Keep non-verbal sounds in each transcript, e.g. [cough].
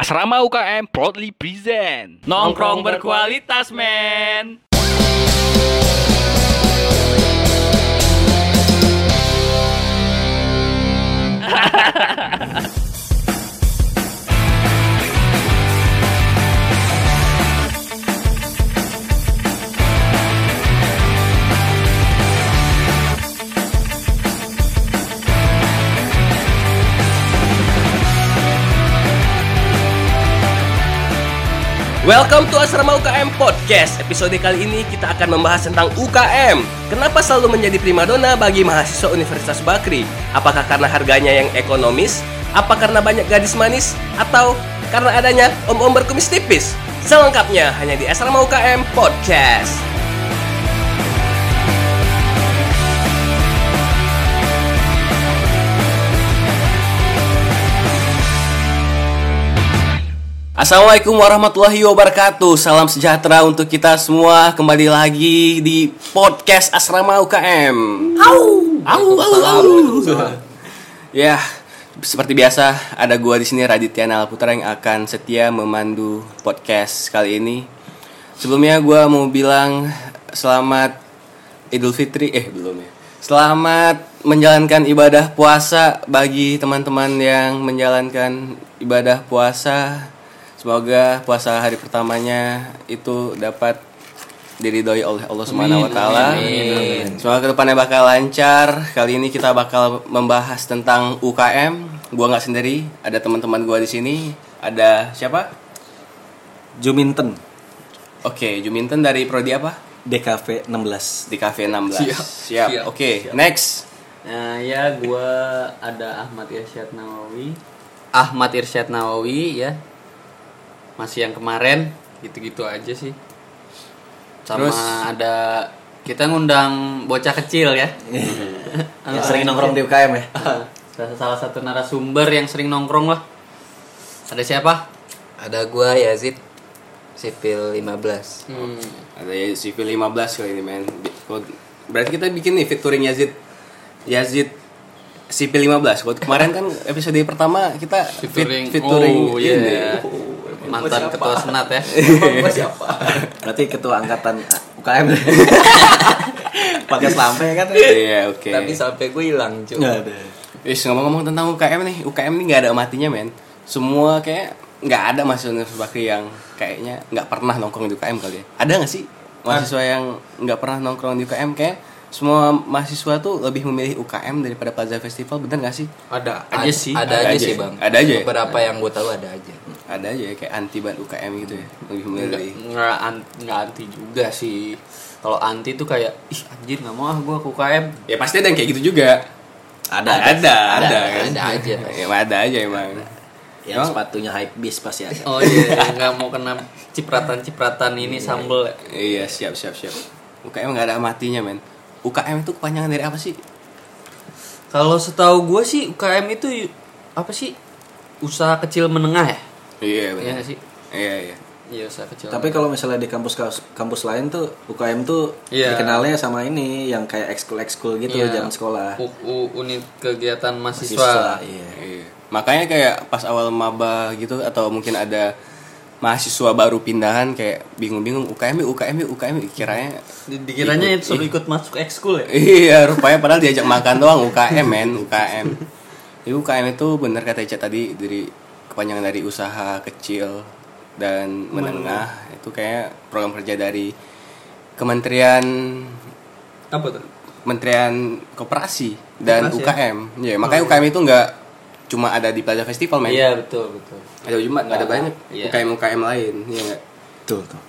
Asrama UKM proudly present Nongkrong berkualitas, men. [laughs] Welcome to Asrama UKM Podcast. Episode kali ini kita akan membahas tentang UKM. Kenapa selalu menjadi primadona bagi mahasiswa Universitas Bakri? Apakah karena harganya yang ekonomis? Apa karena banyak gadis manis? Atau karena adanya om-om berkumis tipis? Selengkapnya hanya di Asrama UKM Podcast. Assalamualaikum warahmatullahi wabarakatuh. Salam sejahtera untuk kita semua. Kembali lagi di podcast Asrama UKM Au, au, au, au. Ya, seperti biasa ada gua di sini Raditya Nalaputra yang akan setia memandu podcast kali ini. Sebelumnya gua mau bilang selamat Idul Fitri Eh belum ya. Selamat menjalankan ibadah puasa bagi teman-teman yang menjalankan ibadah puasa Semoga puasa hari pertamanya itu dapat diridhoi oleh Allah Subhanahu wa taala. Semoga ke depannya bakal lancar. Kali ini kita bakal membahas tentang UKM. Gua nggak sendiri, ada teman-teman gua di sini. Ada siapa? Juminten Oke, Juminten dari prodi apa? DKV 16 Di Cafe 16. Siap. Siap. Siap. Oke, next. Nah, ya gua ada Ahmad Irsyad Nawawi. Ahmad Irsyad Nawawi ya. Masih yang kemarin gitu-gitu aja sih. Sama Terus? ada kita ngundang bocah kecil ya. [laughs] Yang sering nongkrong di UKM ya Salah- satu narasumber yang sering nongkrong lah. Ada siapa? Ada gua Yazid sipil 15. Hmm. Ada CV 15 kali ini, men. Berarti kita bikin nih featuring Yazid. Yazid Sipil 15. Kalau kemarin kan episode pertama kita fit- Featuring, featuring oh, ini. iya. Mantan ketua senat ya. [laughs] Berarti ketua angkatan UKM [laughs] Pakai selampe kan Iya, oke. Tapi sampai gue hilang, ada Wis ngomong-ngomong tentang UKM nih, UKM nih nggak ada matinya men. Semua kayak nggak ada mahasiswa Universitas Bakri yang kayaknya nggak pernah nongkrong di UKM kali ya. Ada nggak sih mahasiswa yang nggak pernah nongkrong di UKM kayak semua mahasiswa tuh lebih memilih UKM daripada Plaza Festival, bener nggak sih? Ada aja sih. Ada, Ada aja, aja sih, ya? Bang. Ada aja ya? Beberapa yang gue tahu ada aja. Ada aja ya kayak anti banget UKM gitu ya, lebih memilih. nggak nggak anti juga sih kalau anti tuh kayak ih anjir nggak mau ah gue ke UKM Ya pasti ada yang kayak gitu juga. Ada Ada, ada, Ada, kan? ada aja. [laughs] Ya, ada aja emang. Yang sepatunya hype bis pasti ada oh iya nggak mau kena cipratan cipratan ini sambel ya. Iya, siap, siap, siap. UKM nggak ada matinya men. UKM itu kepanjangan dari apa sih? kalau setahu gue sih UKM itu apa sih usaha kecil menengah ya Iya, Iya benar. nggak sih Iya, iya. iya usaha kecil Tapi kalau misalnya di kampus kampus lain tuh UKM tuh Iya. dikenalnya sama ini yang kayak ekskul-ekskul gitu Iya. zaman sekolah. U- u- unit kegiatan mahasiswa, Mahasiswa, iya. Iya. Makanya kayak pas awal maba gitu atau mungkin ada mahasiswa baru pindahan kayak bingung-bingung UKM UKM UKM kiranya Di- dikiranya Ikut- itu suruh ikut masuk ekskul ya iya rupanya padahal diajak makan doang UKM men UKM Jadi UKM itu bener kata Ica tadi dari kepanjangan dari usaha kecil dan menengah itu kayak program kerja dari Kementerian apa tuh Kementerian Koperasi dan Koperasi, UKM. Ya, makanya UKM itu nggak cuma ada di Plaza Festival, men. iya betul betul Ada cuma ada banyak Iya. UKM UKM lain, ya nggak? Tuh tuh.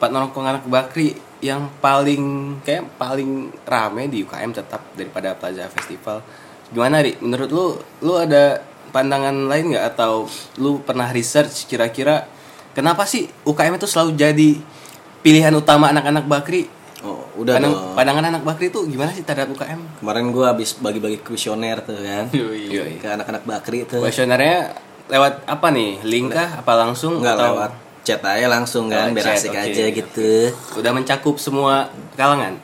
Empat nongkrong anak Bakri yang paling kayak paling rame di UKM tetap daripada Plaza Festival. Gimana, Ri? Menurut lu, lu ada pandangan lain nggak atau lu pernah research kira-kira kenapa sih UKM itu selalu jadi pilihan utama anak-anak Bakri? Oh, udah Pandang- dong. pandangan anak Bakri itu gimana sih terhadap UKM? Kemarin gua habis bagi-bagi kuesioner tuh kan. Yoi. Ke anak-anak Bakri tuh. Kuesionernya lewat apa nih? Link kah? Apa langsung? Enggak Atau lewat chat aja langsung kan, Lewat biar chat, asik oke. aja gitu. Udah mencakup semua kalangan?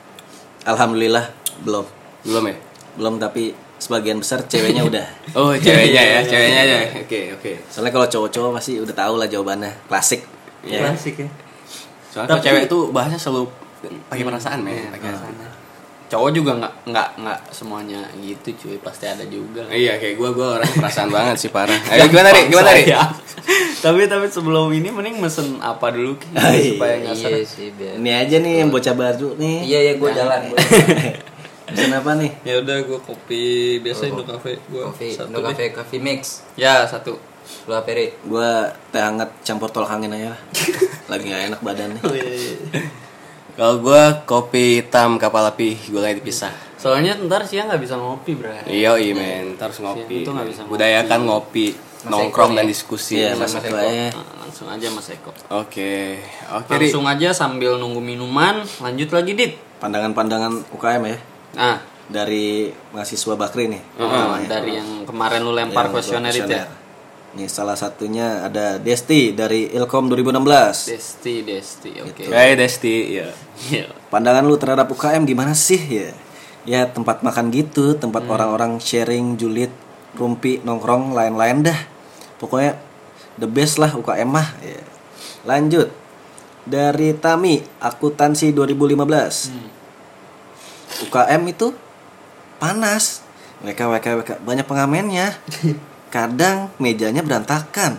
Alhamdulillah belum. Belum ya? Belum tapi sebagian besar ceweknya udah. [laughs] Oh, ceweknya ya, ceweknya aja. Oke, oke. Soalnya kalau cowok-cowok pasti udah tahu lah jawabannya. Klasik. Ya. Klasik ya. Soalnya kalau cewek itu bahasnya selalu pakai perasaan, men. Pakai Cowok juga nggak nggak nggak semuanya gitu cuy pasti ada juga. Iya, kayak gue, gue orangnya perasaan banget sih parah. Ayo gimana, Ri? Gimana, Ri? Saya. [laughs] tapi tapi sebelum ini mending mesen apa dulu Ki? Iya. supaya nggak Iya sih biar. Ini aja nih yang bocah baru nih. Iya ya gue jalan. [laughs] Pesan apa nih? Ya udah gue kopi biasa Indo Cafe gue Kopi, satu Indo. Cafe Coffee Mix. Ya satu. Lu apa Ri? Gua teh hangat campur tolak angin aja lah. [laughs] Lagi gak enak badannya. Kalau gue kopi hitam kapal api, gue lagi dipisah. Soalnya ntar siang nggak bisa ngopi bro. Iya, iya, men. Ntar harus ngopi. Itu nggak bisa ngopi. Budayakan ngopi, nongkrong dan diskusi. Iya, Mas mas Eko. aja. Nah, langsung aja Mas Eko. Oke, oke. Langsung aja sambil nunggu minuman, lanjut lagi dit. Pandangan-pandangan UKM ya Nah, dari mahasiswa Bakri nih. uh, namanya. dari yang kemarin lu lempar Yang kuesioner itu ya. Nih salah satunya ada Desti dari Ilkom 2016. Desti, Desti, oke. Hai Desti, iya. Iya. Pandangan lu terhadap UKM gimana sih ya? Ya tempat makan gitu, tempat orang-orang sharing, julid, rumpi, nongkrong, lain-lain dah. Pokoknya the best lah UKM mah. Ya. Lanjut dari Tami, akuntansi 2015. UKM itu panas. Mereka WK WK banyak pengamennya. [laughs] Kadang mejanya berantakan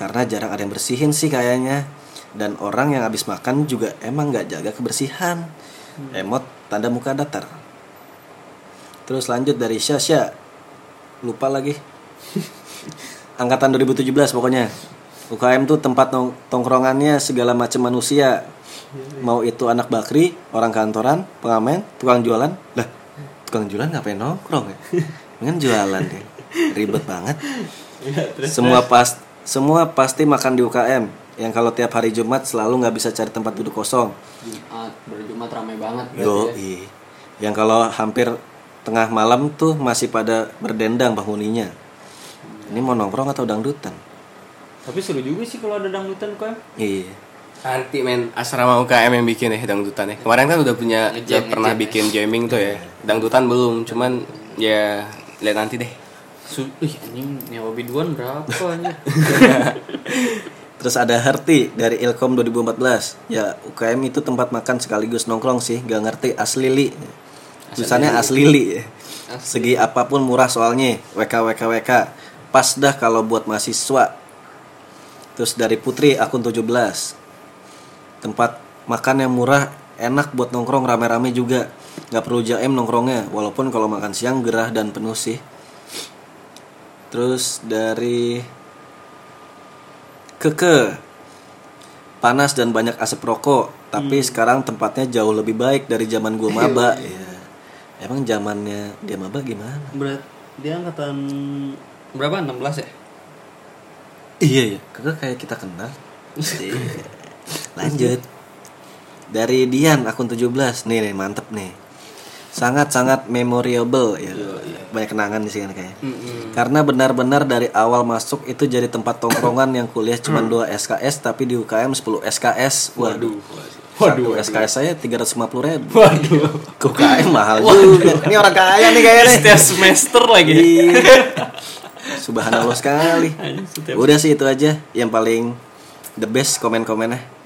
karena jarang ada yang bersihin sih kayaknya. Dan orang yang habis makan juga emang nggak jaga kebersihan. Emot tanda muka datar. Terus lanjut dari Syasha. Lupa lagi. [laughs] Angkatan 2017 pokoknya. UKM tuh tempat tongkrongannya segala macam manusia. Mau itu anak bakri, orang kantoran, pengamen, tukang jualan. Lah, tukang jualan ngapain nongkrong ya? Mendingan jualan deh. Ribet banget. Semua pas semua pasti makan di UKM. Yang kalau tiap hari Jumat selalu nggak bisa cari tempat duduk kosong. Jumat, berjumat ramai banget Yo, ya. Yang kalau hampir tengah malam tuh masih pada berdendang penghuninya. Ini mau nongkrong atau dangdutan? Tapi seru juga sih kalau ada dangdutan kok. Iya. Nanti men asrama UKM yang bikin ya dangdutan ya. Kemarin kan udah punya Ngejam, udah pernah ngejam, bikin jamming tuh ya. Dangdutan belum, cuman ya lihat nanti deh. Su Ih, anjing nyawa biduan berapa anjing? [laughs] Terus ada Herti dari Ilkom 2014. Ya, UKM itu tempat makan sekaligus nongkrong sih. Gak ngerti asli li. Tulisannya asli li. Segi apa pun murah soalnya. WK WK WK. Pas dah kalau buat mahasiswa. Terus dari Putri akun 17. Tempat makan yang murah enak buat nongkrong rame-rame juga. Gak perlu jaim nongkrongnya. Walaupun kalau makan siang gerah dan penuh sih. Terus dari Keke panas dan banyak asap rokok tapi sekarang tempatnya jauh lebih baik dari zaman gua maba [laughs] ya emang zamannya dia maba gimana Berat dia angkatan berapa? 16 ya? iya ya Keke kayak kita kenal [laughs] Iya. Lanjut. Dari Dian akun 17 nih nih mantep nih. Sangat sangat memorable. Ya banyak kenangan di sini kayak karena benar-benar dari awal masuk itu jadi tempat tongkrongan yang kuliah cuma 2 SKS tapi di UKM 10 SKS waduh. Waduh, SKS saya 350 ribu. Waduh. UKM mahal juga. Ini orang kaya nih kayaknya Setiap semester lagi. Iya. Subhanallah sekali. Udah sih itu aja. Yang paling The best komen-komennya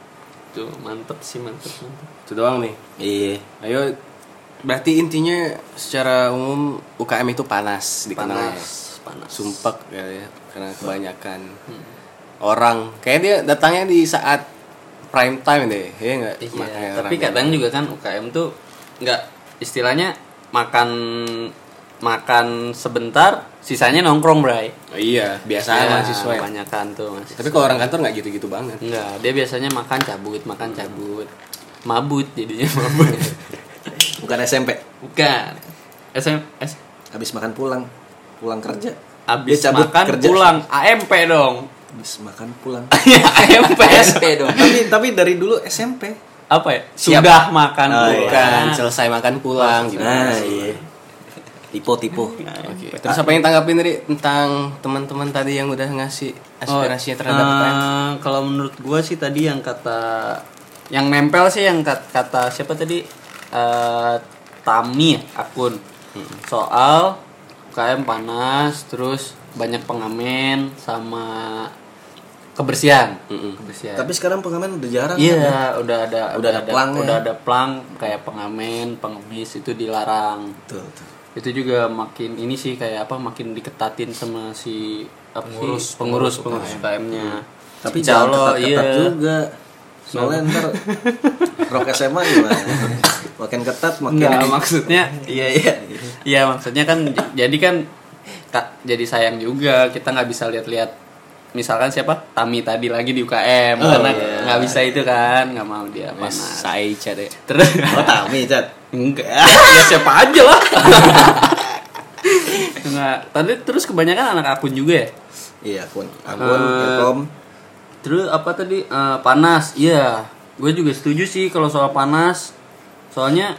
Tuh, mantep sih, mantep, mantep. Itu doang nih. Iya Ayo berarti intinya secara umum UKM itu panas dikenalnya. Panas, panas. Sumpek ya, ya karena kebanyakan orang kayak dia datangnya di saat prime time deh, ya enggak? Iya, tapi kadang juga kan UKM tuh nggak istilahnya makan makan sebentar, sisanya nongkrong, Bray. Oh, iya, biasa Ya, mahasiswa ya. Kebanyakan tuh mahasiswa. Tapi kalau orang kantor nggak gitu-gitu banget. Enggak, dia biasanya makan cabut, makan cabut. Mabut jadinya mabut. [laughs] Bukan SMP Bukan. SM, S, Habis makan pulang Pulang kerja abis cabut makan kerja. pulang AMP dong. Habis makan pulang [laughs] AMP. SP [laughs] dong. tapi tapi dari dulu SMP Apa ya? Siap. Sudah makan Oh, iya. Selesai makan pulang gimana Nah sih? iya Tipu-tipu [laughs] Oke. Terus apa yang tanggapin dari tentang teman-teman tadi yang udah ngasih aspirasinya terhadap Eh, UKM? kalau menurut gua sih tadi yang kata yang nempel sih yang kat- kata siapa tadi Eh, Tami ya, akun soal UKM panas terus banyak pengamen sama kebersihan kebersihan Tapi sekarang pengamen udah jarang. kan? iya udah ada Udah ada pelangnya. udah ada pelang kayak pengamen pengemis itu dilarang Tuh, tuh. Itu juga makin ini sih kayak apa makin diketatin sama si apa sih, Pengurus, pengurus pengurus UKM-nya Tapi Insya jangan Allah, ketat-ketat iya. juga. Soalnya ntar [laughs] rok SMA gimana? Makin ketat makin Enggak, maksudnya iya iya. Iya, maksudnya kan jadi kan Kak, jadi sayang juga kita nggak bisa lihat-lihat misalkan siapa? Tami tadi lagi di UKM karena nggak bisa itu kan nggak mau dia panas. Saya cat ya. terus Oh, Tami, Cat. enggak. [laughs] Ya siapa aja lah. [laughs] Enggak tadi terus kebanyakan anak akun juga ya? Iya, akun. Akun, Ilkom. Terus apa tadi? Eh, panas? Iya, gue juga setuju sih kalau soal panas. Soalnya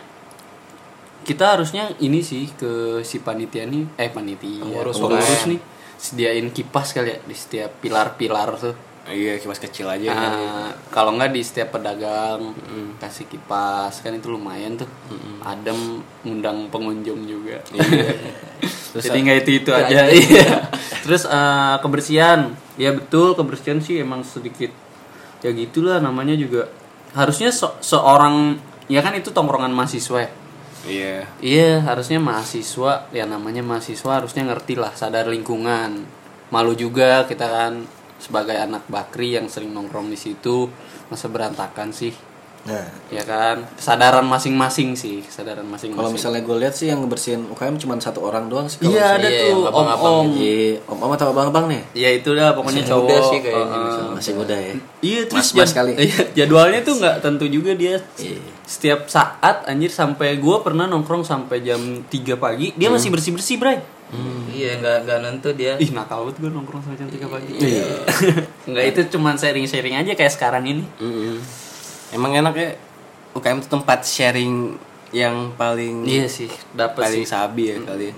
kita harusnya ini sih ke si panitia nih, eh panitia, Pengurus pengurus nih sediain kipas kali ya di setiap pilar-pilar tuh. Iya, kipas kecil aja kan. Nah, kalau nggak di setiap pedagang kasih kipas kan itu lumayan tuh. Adem ngundang pengunjung juga. [laughs] Jadi nggak itu itu aja. Iya. Terus eh, kebersihan, ya betul kebersihan sih emang sedikit ya gitulah namanya juga harusnya se- seorang ya kan itu tongkrongan mahasiswa ya. Iya. Iya, harusnya mahasiswa ya namanya mahasiswa harusnya ngerti lah sadar lingkungan. Malu juga kita kan sebagai anak bakri yang sering nongkrong di situ masa berantakan sih. Nah, Ya kan, kesadaran masing-masing sih, kesadaran kalau masing-masing. misalnya gue lihat sih yang ngebersihin UKM cuma satu orang doang sih. kalau Iya misalnya- ada Iya, tuh abang-abang om-om. Iya, om-om atau abang-abang nih? Ya itu dah pokoknya Masih cowok. muda sih kayaknya bisa. Masih muda ya. Iya terus Mas-mas jad- kali. Iya, jadwalnya tuh nggak tentu juga dia. Iya. Setiap saat anjir sampai gua pernah nongkrong sampai jam 3 pagi, dia masih bersih-bersih, Bray. Iya, nggak nggak nentu dia. Ih nakal banget gue nongkrong sampai jam 3 pagi Iya. [laughs] Enggak itu cuman sharing-sharing aja kayak sekarang ini Mm-mm. Emang enak ya UKM itu tempat sharing yang paling Iya sih dapet paling sih sabi ya kali. ya.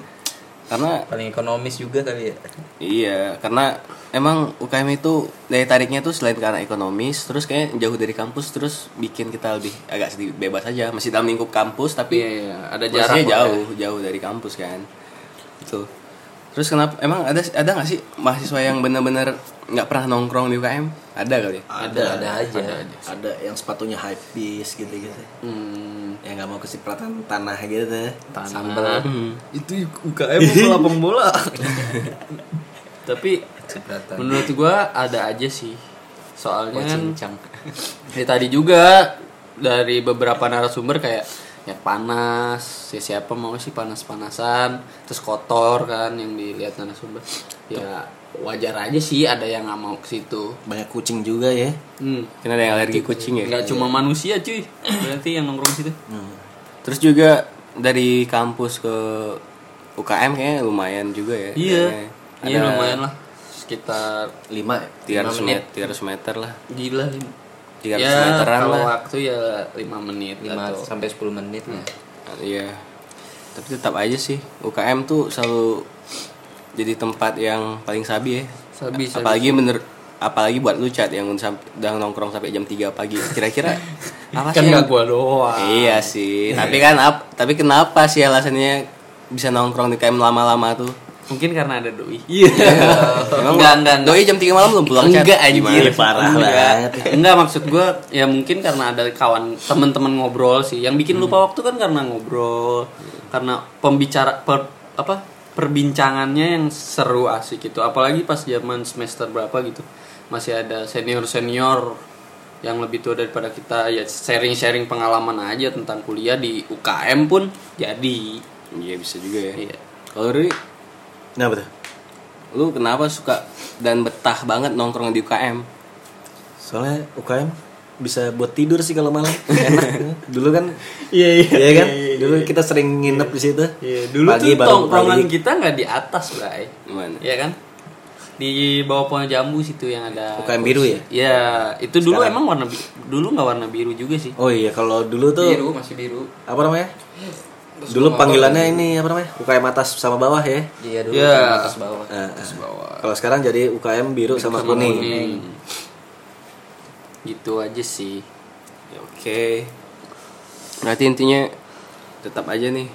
Karena Paling ekonomis juga kali ya. iya, karena emang UKM itu daya tariknya tuh selain karena ekonomis, terus kayak jauh dari kampus terus bikin kita lebih agak sedikit bebas aja, masih dalam lingkup kampus tapi Iya, iya. ada posisinya jarak lah jauh, jauh dari kampus kan. Itu. Terus kenapa emang ada ada nggak sih mahasiswa yang benar-benar nggak pernah nongkrong di UKM? Ada kali. ya? Ada ada aja. Ada yang sepatunya high piece gitu-gitu. hmm, Yang nggak mau kesipratan tanah gitu. Sambel Itu UKM [laughs] bola Tapi Cipratan. menurut gua ada aja sih Soalnya kan Cincang. Ya tadi juga dari beberapa narasumber kayak ya panas, ya siapa mau sih panas-panasan, terus kotor kan yang dilihat narasumber. Ya wajar aja sih ada yang nggak mau ke situ. Banyak kucing juga ya. Hmm. Karena ada yang alergi kucing ya. Nggak cuma manusia cuy, berarti yang nongkrong situ. Terus juga dari kampus ke UKM kayaknya lumayan juga ya. Iya, iya ada lumayan lah, sekitar 5 ya. 300 meter, 300 meter lah. gila. 300 Ya meteran kalau lah. waktu ya 5 menit 5 atau sampai 10 menit ya. Iya. Tapi tetap aja sih UKM tuh selalu jadi tempat yang paling sabi ya. Sabi, sabi. Apalagi bener apalagi buat lu chat yang udah nongkrong sampai jam 3 pagi. Kira-kira [laughs] apa kan sih? nggak yang- gua doang. Iya sih. tapi kan ap, tapi kenapa sih alasannya bisa nongkrong di UKM lama-lama tuh? Mungkin karena ada doi. Iya. [laughs] Emang Enggak, enggak, enggak. Doi jam 3 malam belum pulang chat? Enggak anjir. Parah enggak. banget. Enggak maksud gua ya mungkin karena ada kawan teman-teman ngobrol sih. Yang bikin lupa waktu kan karena ngobrol. Karena pembicara per, apa? perbincangannya yang seru asik gitu. Apalagi pas zaman semester berapa gitu. Masih ada senior-senior yang lebih tua daripada kita ya sharing-sharing pengalaman aja tentang kuliah di UKM pun jadi. Iya bisa juga ya. Iya. Kalau Nah, betul. lu kenapa suka dan betah banget nongkrong di UKM? Soalnya UKM bisa buat tidur sih kalau malam. [laughs] Enak. [laughs] Dulu kan Iya Iya kan? Dulu kita sering nginep di situ. Iya, dulu Pagi tuh tongkrongan balik. kita nggak di atas, Bray. Gimana? Iya kan? Di bawah pohon jambu situ yang ada UKM biru ya? Iya, itu dulu Sekarang? emang warna dulu nggak warna biru juga sih. Oh iya, kalau dulu tuh Biru masih biru. apa namanya? [gasps] Dulu panggilannya ini apa namanya? UKM atas sama bawah ya. Iya dulu Iya. kan atas bawah. Nah, Kalau sekarang jadi UKM biru sama, Sama kuning. kuning. Gitu aja sih. Ya, Oke. Berarti intinya tetap aja nih.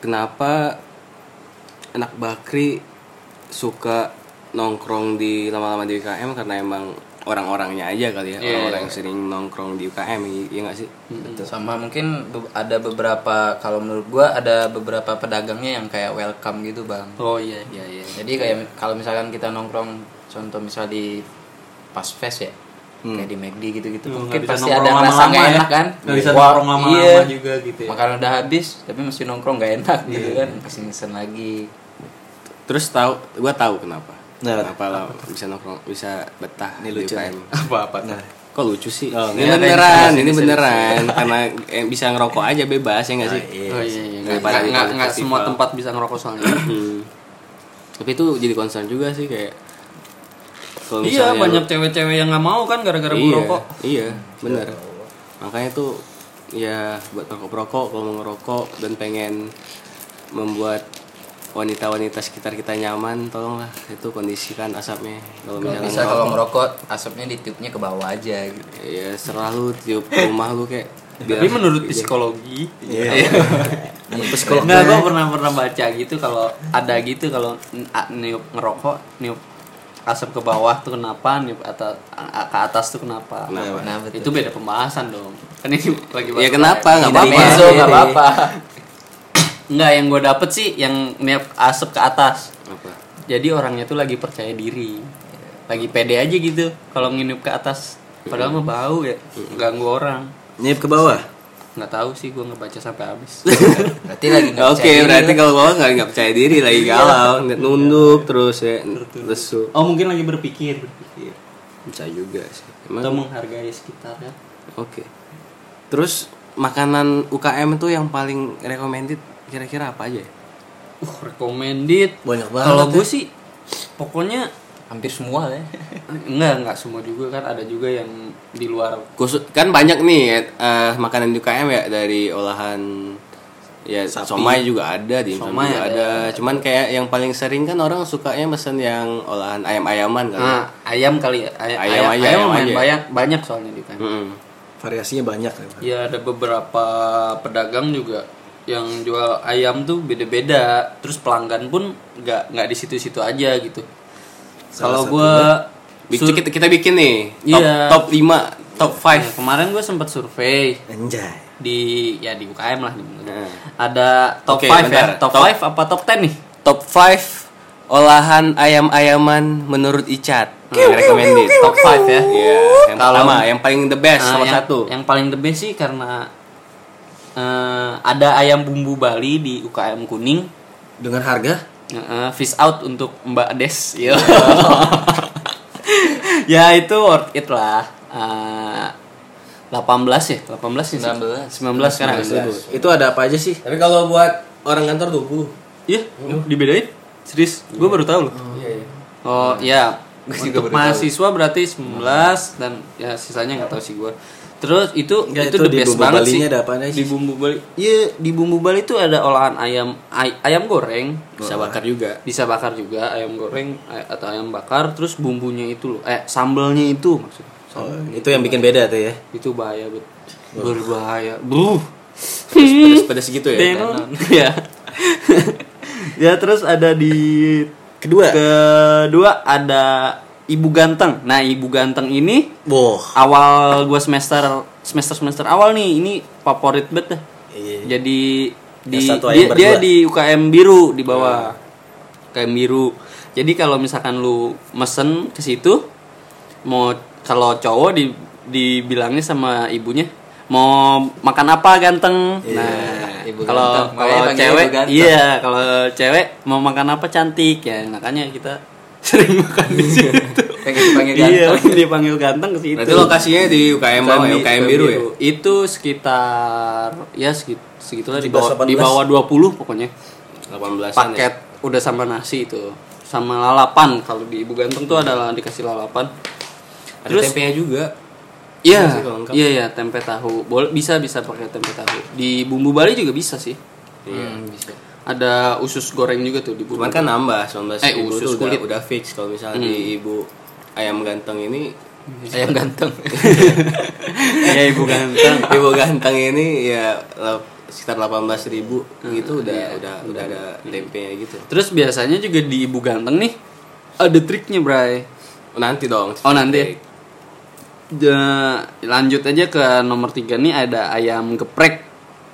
Kenapa anak bakri suka nongkrong di lama-lama di UKM karena emang orang-orangnya aja kali ya Iya. orang-orang yang sering nongkrong di UKM iya nggak sih? Sama mungkin be- ada beberapa kalau menurut gua ada beberapa pedagangnya yang kayak welcome gitu bang. Oh iya iya. Iya jadi kayak kalau misalkan kita nongkrong contoh misal di pas fest ya kayak di McD gitu-gitu Hmm, mungkin pasti ada rasa nggak ya. enak kan? Nggak bisa Wah, nongkrong lama-lama iya. juga gitu ya. makanan udah habis tapi masih nongkrong nggak enak gitu kan? pasti ngesen lagi. Terus tahu gua tahu kenapa Nah, kenapa lah bisa nongkrong bisa betah Ini di lucu. UKM. Apa apa Nah, kok lucu sih? Oh, ini beneran ini beneran. karena eh, bisa ngerokok aja bebas ya nggak sih? Iya. oh iya iya. Daripada di nggak- nggak semua tempat bisa ngerokok soalnya. Hmm. tapi itu jadi concern juga sih kayak kalau iya banyak cewek-cewek yang nggak mau kan gara-gara iya, merokok iya benar makanya tuh ya buat perokok perokok kalau mau ngerokok dan pengen membuat wanita-wanita sekitar kita nyaman tolonglah itu kondisikan asapnya kalau misalnya bisa kalau ngerokok asapnya ditiupnya ke bawah aja gitu ya selalu tiup rumah lu kayak tapi menurut psikologi Iya. Psikolog Nggak, gue pernah pernah baca gitu kalau ada gitu kalau niup ngerokok, niup asap ke bawah tuh kenapa, niup atas a- ke atas tuh kenapa? Kenapa? Nah, betul. Itu beda pembahasan dong. Kan ini lagi ya kenapa nggak apa-apa nggak [laughs] apa-apa Enggak, yang gue dapet sih yang niup asap ke atas. apa Jadi orangnya tuh lagi percaya diri, lagi pede aja gitu. Kalau nginup ke atas, padahal mah bau ya, ganggu orang. Nyip ke bawah. Nggak tahu sih, gue ngebaca sampai habis. [laughs] berarti lagi nggak Oke, percaya diri berarti kalau bawa nggak nggak percaya diri lagi galau, nggak nunduk terus ya, lesu. oh mungkin lagi berpikir, berpikir. Bisa juga sih. Atau Emang menghargai sekitarnya. Oke. Terus makanan UKM itu yang paling recommended kira-kira apa aja? ya? Uh, recommended. Banyak banget Kalau ya. gue sih pokoknya hampir semua lah ya [laughs] enggak enggak semua juga kan ada juga yang di luar. Khusus kan banyak nih eh, makanan di UKM ya dari olahan ya Sapi. somai juga ada, di Somai juga ada. Cuman kayak yang paling sering kan orang sukanya mesen yang olahan ayam-ayaman kan. Nah, ayam kali ya. Ay- Ayam ayam, ayam, ayam aja. banyak banyak soalnya di kan. Mm-mm. Variasinya banyak ya. Pak. Ya ada beberapa pedagang juga yang jual ayam tuh beda-beda. Terus pelanggan pun nggak nggak di situ-situ aja gitu. Salah Kalau gue Bikin- kita, kita bikin nih top Iya. top 5, top 5. kemarin gue sempat survei Anjay. di ya di UKM lah di Nah. ada top Oke, 5 ya bentar. top Top- 5 apa top 10 nih Top 5 olahan ayam-ayaman menurut Icat. Yang recommended. top 5 ya Iya, yang Kalau- pertama, yang paling the best, Nah, nomor yang, satu. yang paling the best sih karena eh, ada ayam bumbu Bali di UKM kuning Dengan harga? Eh, fish out untuk Mbak Des Yo. [laughs] ya itu worth it lah Eh, 18 ya 18 sih 19. 19 sekarang 19. Itu ada apa aja sih? Tapi kalau buat orang kantor 20. iya dibedain serius gue baru tahu loh Iya, iya. Oh iya, juga untuk tahu. mahasiswa berarti 19 dan ya sisanya nggak tahu sih gua. Terus itu Nggak, itu, itu the best bumbu banget sih. ada aja Di sih? bumbu Bali. Iya, di bumbu Bali itu ada olahan ayam ay- ayam goreng, Bisa bakar juga. bisa bakar juga ayam goreng ay- atau ayam bakar terus bumbunya itu loh. Eh sambelnya itu maksudnya. Oh, itu yang bikin beda tuh ya. Itu bahaya bet. Berbahaya. Buh. Pedas-pedas gitu ya. Denon. [laughs] ya. [laughs] ya terus ada di Kedua. kedua ada Ibu Ganteng. Nah, Ibu Ganteng ini Boh. awal gua semester semester semester awal nih ini favorit banget dah. Iya. Jadi di dia, dia di UKM biru di bawah. UKM biru. Jadi kalau misalkan lu mesen ke situ mau kalau cowok di dibilangnya sama ibunya mau makan apa ganteng. Nah, Ibu kalau kalau cewek iya, kalau cewek mau makan apa cantik ya. Makanya kita sering makan di situ. pengen dipanggil Iya, ganteng dipanggil ganteng ke situ. Berarti lokasinya di UKM bawah, ya, UKM biru ya. Itu sekitar ya segit, segitulah di 17, bawah di 18. bawah 20 pokoknya. 18 Paket udah sama nasi itu. Sama lalapan kalau di Ibu Ganteng tuh ada dikasih lalapan. Ada Terus tempenya juga. Iya, Iya iya iya tempe tahu. Boleh bisa bisa pakai tempe tahu. Di bumbu Bali juga bisa sih. Iya. bisa Ada usus goreng juga tuh di. Cuman kan nambah 19 Eh, ribu usus kulit. udah, udah fix kalau misalnya di ibu ayam ganteng ini ayam ganteng [laughs] ya Ibu Ganteng. [laughs] ibu ganteng ini ya sekitar 18.000 ribu gitu udah udah udah ada tempenya gitu. Terus biasanya juga di Ibu Ganteng nih ada triknya, Bray. Oh, nanti dong. Oh, nanti ya? Ja- lanjut aja ke nomor tiga nih ada ayam geprek.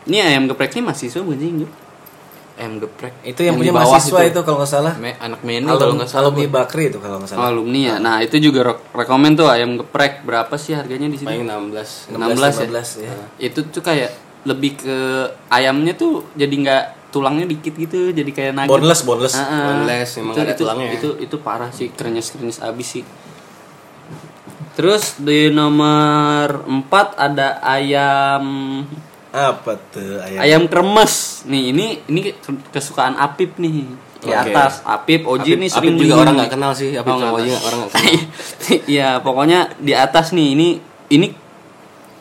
Ini ayam geprek ini mahasiswa bukan sih? Ayam geprek. Itu yang, di punya mahasiswa itu, kalau nggak salah. Me- anak menu kalau nggak salah. alumni. Bakri itu kalau nggak salah. alumni ya. Nah, itu juga re- rekomen tuh ayam geprek. Berapa sih harganya di sini? Paling 16. 16 ya? 15 ya. Itu tuh kayak lebih ke ayamnya tuh jadi nggak tulangnya dikit gitu, jadi kayak nugget. Boneless, boneless. Ah, ah. Boneless, emang itu, ada itu, tulangnya ya. Itu itu parah sih, krenyes-krenyes abis sih. Terus di nomor 4 ada ayam Apa tuh ayam? ayam kremes. Nih, ini ini kesukaan Apip nih. Di Oke. atas Apip, Oji Apip- nih sering Apip juga beli. orang nggak kenal sih, Apip Oh, Oji orang nggak kenal. [laughs] Iya, pokoknya di atas nih. Ini ini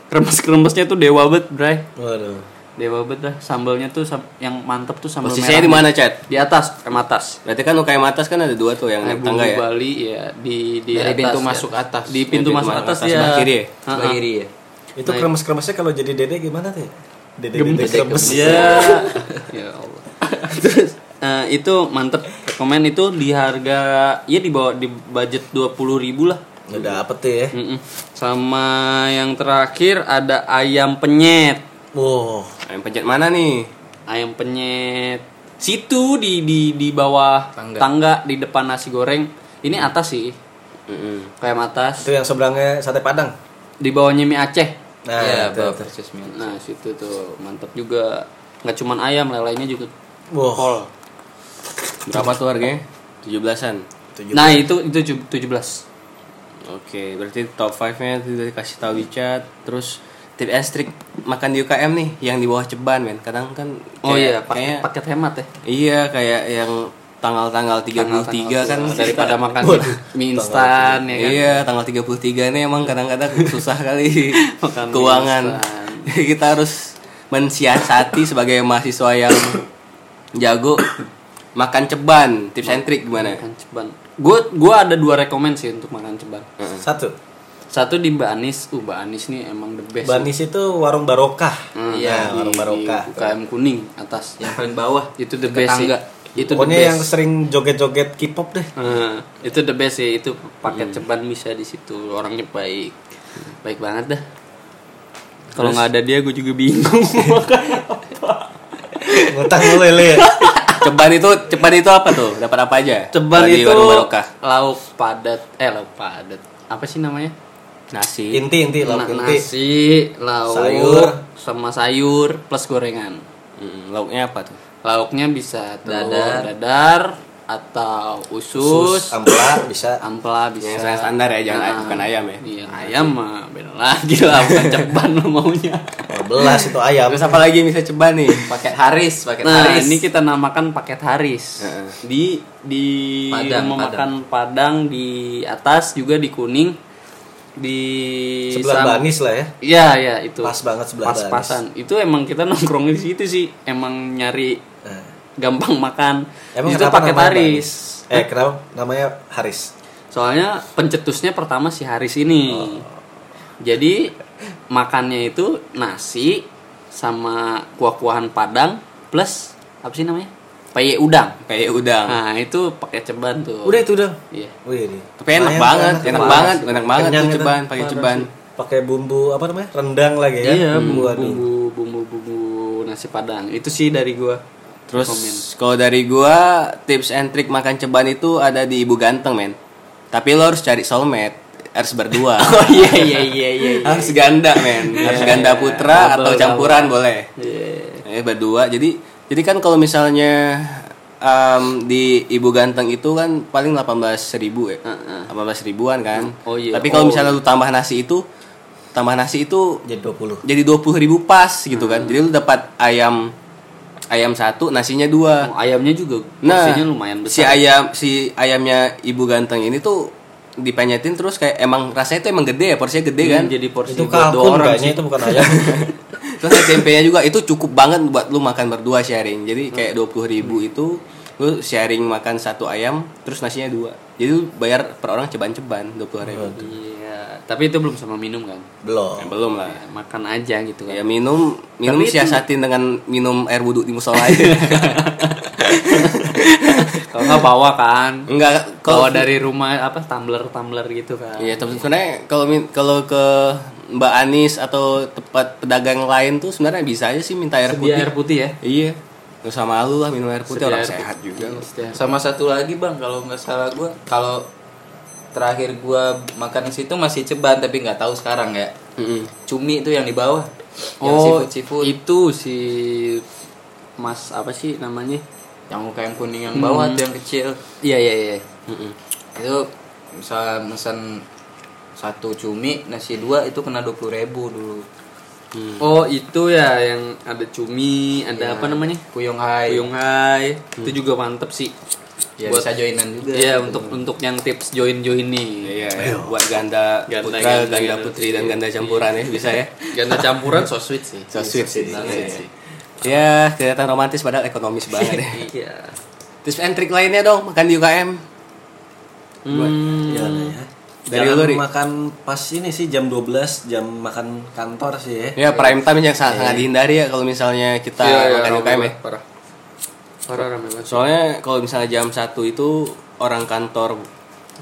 kremes-kremesnya tuh dewa banget, Bray. Waduh. Dewa banget dah. Sambalnya tuh sam- yang mantep tuh sambal Posisinya merah. di mana, Chat? Di atas, em atas. Berarti kan UKM atas kan ada dua tuh yang naik tangga ya. Bali ya di di Dari atas pintu ya. masuk atas. Di pintu, Pintu masuk atas, atas ya. sebelah kiri ya? Sebelah kiri ya. Itu Nah, kremes-kremesnya kalau jadi dede gimana tuh? ya? Dede dede kremes. Iya. [laughs] ya Allah. Terus eh, itu mantep rekomen itu di harga ya di bawah di budget 20.000 ribu lah. Udah apa tuh ya? Mm-mm. Sama yang terakhir ada ayam penyet. Wow. Ayam pencet mana nih? Ayam penyet situ di di di bawah Tangga. tangga, di depan nasi goreng. Ini atas sih, Mm-mm. kayak atas. Itu yang seberangnya sate padang. Di bawahnya mie Aceh. Nah, Iya, itu. persis meal. Nah, situ tuh mantap juga. Nggak cuman ayam, lelenya juga. Wah. Kol. Berapa tuh harganya? 17-an. Tujuh Nah, itu itu ju- 17. Oke, berarti top 5-nya itu udah dikasih tahu di chat. Terus tip and trick makan di UKM nih yang di bawah ceban, men. Kadang kan Oh kayak- iya, paket kayak- paket hemat ya. Iya, kayak yang tanggal-tanggal 33 kan daripada makan mie instan ya kan. Iya, tanggal 33 ini emang kadang-kadang [laughs] susah kali Makan keuangan. kita harus mensiasati sebagai mahasiswa yang jago makan ceban. Tips and trick gimana? Makan ceban. Gue gua ada dua rekomend sih untuk makan ceban. Satu. Satu di Mbak Anis. Uh, Mbak Anis nih emang the best. Banis itu warung barokah. Hmm, Iya, di- warung barokah. UKM kuning atas. Yang paling bawah Itu the best sih. Itu the Pokoknya best. yang sering joget-joget K-pop deh. Nah, itu the best sih. Itu paket ceban bisa di situ. Orangnya baik. Baik banget dah. Kalau nggak ada dia gue juga bingung. [laughs] Ngutang lu lele. Ceban itu ceban itu apa tuh? Dapat apa aja? ceban di itu lauk padat. Eh lauk padat. Apa sih namanya? Nasi. Inti inti lauk Na- inti. nasi, lauk, Sayur. sama sayur plus gorengan. Mm, lauknya apa tuh? Lauknya bisa telur, Dadar. dadar atau usus, Sus, ampela bisa. ampela bisa. Yang saya standar ya, jangan Nah, bukan ayam ya. Iya, ayam mah beda lagi lah, [laughs] bukan ceban lo maunya. 12 itu ayam. Terus apa lagi bisa ceban nih? paket Haris, paket Nah, Haris. ini kita namakan paket Haris. Heeh. Di di Padang, rumah Padang. makan Padang di atas juga di kuning di Sebelah sam- Banis lah ya. Iya, iya itu. Pas banget sebelah Pas-pasan. Itu emang kita [laughs] nongkrong di situ sih. Emang nyari Nah, gampang makan. Emang itu namanya Haris. Banis? Eh, kenapa namanya Haris? Soalnya pencetusnya pertama si Haris ini. Oh. Jadi makannya itu nasi sama kuah-kuahan Padang plus apa sih namanya? Peye udang. Kayak udang. Nah, itu pakai ceban tuh. Udah itu udah. Iya. Wih, ini. Tapi enak Lumayan, banget, enak, enak banget, enak banget tuh ceban, pakai ceban. Pakai bumbu apa namanya? Rendang lagi ya. Iya, bumbu aduh. bumbu bumbu bumbu nasi Padang. Itu sih dari gua. Terus kalau dari gua tips and trick makan ceban itu ada di Ibu Ganteng, men. Tapi lo harus cari soulmate, harus berdua. [laughs] Oh iya iya iya iya. iya. harus ganda, men. Harus ganda putra atau campuran boleh. Iya. Eh berdua. Jadi jadi kan kalau misalnya em, di Ibu Ganteng itu kan paling 18.000 ribu ya. Heeh. 18 ribuan kan. Oh, iya. Tapi kalau Oh, misalnya lu tambah nasi itu tambah nasi itu Jadi 20. jadi 20 ribu pas gitu kan. Hmm. Jadi lu dapat ayam ayam satu, nasinya dua. Oh, ayamnya juga Nah, lumayan si besar. ayam si ayamnya ibu ganteng ini tuh dipenyetin terus kayak emang rasanya tuh emang gede ya porsinya gede kan. Hmm, jadi porsi Itu buat dua kalkun orang kayaknya sih. itu bukan ayam. [laughs] terus tempenya juga itu cukup banget buat lu makan berdua sharing. Jadi kayak 20 ribu itu lu sharing makan satu ayam terus nasinya dua. Jadi lu bayar per orang ceban-ceban 20 ribu. Iya. Tapi itu belum sama minum kan? Belum. Ya, belum lah. Ya, makan aja gitu kan. Ya minum minum Tapi itu- siasatin dengan minum air wudhu di musola aja. [laughs] [laughs] Kalau nggak bawa kan? Enggak Bawa dari rumah apa tumbler tumbler gitu kan? Iya, tapi sebenarnya kalau kalau ke Mbak Anis atau tempat pedagang lain tuh sebenarnya bisa aja sih minta air Sedia putih. air putih ya? Iya. Nggak sama lu lah minum air putih Sedia orang air sehat juga. Sedia. Sama satu lagi bang, kalau nggak salah gue, kalau terakhir gue makan di situ masih ceban tapi nggak tahu sekarang ya. Mm-mm. Cumi itu yang di bawah. Yang Oh, seafood seafood. itu si Mas apa sih namanya? Yang UKM kuning yang bawah Hmm. tuh yang kecil. Iya iya iya. Itu bisa mesen satu cumi nasi dua itu kena dua ribu dulu. Oh itu ya yang ada cumi, ada Ya, apa namanya? Kuyung hai. Kuyung hai. Itu juga mantep sih. Ya, Buat- bisa joinan juga. Iya untuk untuk yang tips join join nih. Iya, ya. buat ganda, Ganda, putra, ganda, ganda, ganda. putri dan ganda campuran ya bisa ya. Ganda campuran so sweet sih. So sweet sih. So Iya, sweet iya. sih. Ya, kelihatan romantis padahal ekonomis banget ya. [laughs] Iya. Tips and trick lainnya dong makan di UKM. Hmm. Iya lah ya. Dari Jangan lu, Ri. makan pas ini sih jam 12 jam makan kantor sih ya. Ya prime time yang sangat, sangat dihindari ya kalau misalnya kita Iya, iya, makan di UKM ya. Parah. Parah rame banget. Soalnya kalau misalnya jam 1 itu orang kantor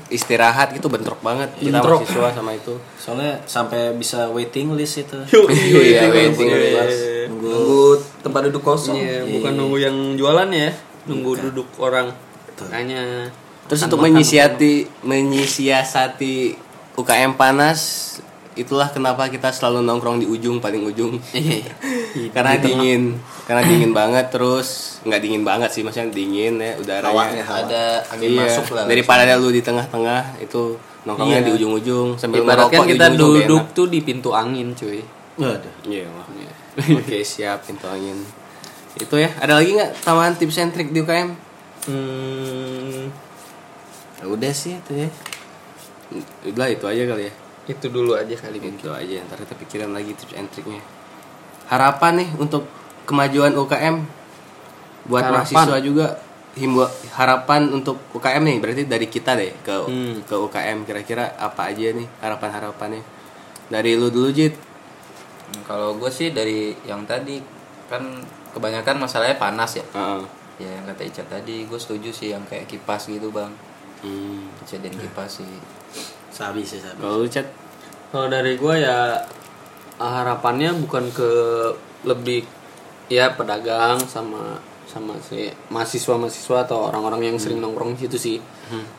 istirahat gitu bentrok banget kita Bentrok. mahasiswa sama itu. Soalnya sampai bisa waiting list itu. [laughs] Iya, waiting list. Nunggu Nunggu tempat duduk kosong. Iya, bukan nunggu yang jualan ya, nunggu duduk orang. Makanya Terus untuk menyisiati menyisiasati UKM panas itulah kenapa kita selalu nongkrong di ujung paling ujung. [laughs] karena dingin, karena dingin banget terus nggak dingin banget sih maksudnya dingin ya udaranya. Hawanya, hawa. Ada angin Iya, masuk lah. daripada lu di tengah-tengah itu nongkrongnya Iya. di ujung-ujung sambil ibaratkan ngerokok di kita ujung-ujung gak duduk tuh di pintu angin, cuy. Waduh. Iya. [laughs] Oke, siap pintu angin. Itu ya. Ada lagi nggak tambahan tips and trick di UKM? Hmm, Ya udah sih itu ya. Udah itu aja kali ya. itu dulu aja kali mungkin. Itu aja ntar kita pikiran lagi tips and tricknya. Harapan nih untuk kemajuan UKM buat Harapan. mahasiswa juga himba harapan untuk UKM nih berarti dari kita deh ke Hmm. ke UKM kira-kira apa aja nih harapan-harapannya dari lu dulu Jit Kalau gue sih dari yang tadi kan kebanyakan masalahnya panas ya. Heeh. Ya yang kata Ica tadi, gue setuju sih yang kayak kipas gitu bang. Hmm. Kejadian kipas sih. Sabi sih sabi. kalau lu chat Kalau dari gua ya harapannya bukan ke lebih ya pedagang sama sama si mahasiswa-mahasiswa atau orang-orang yang sering nongkrong di situ sih.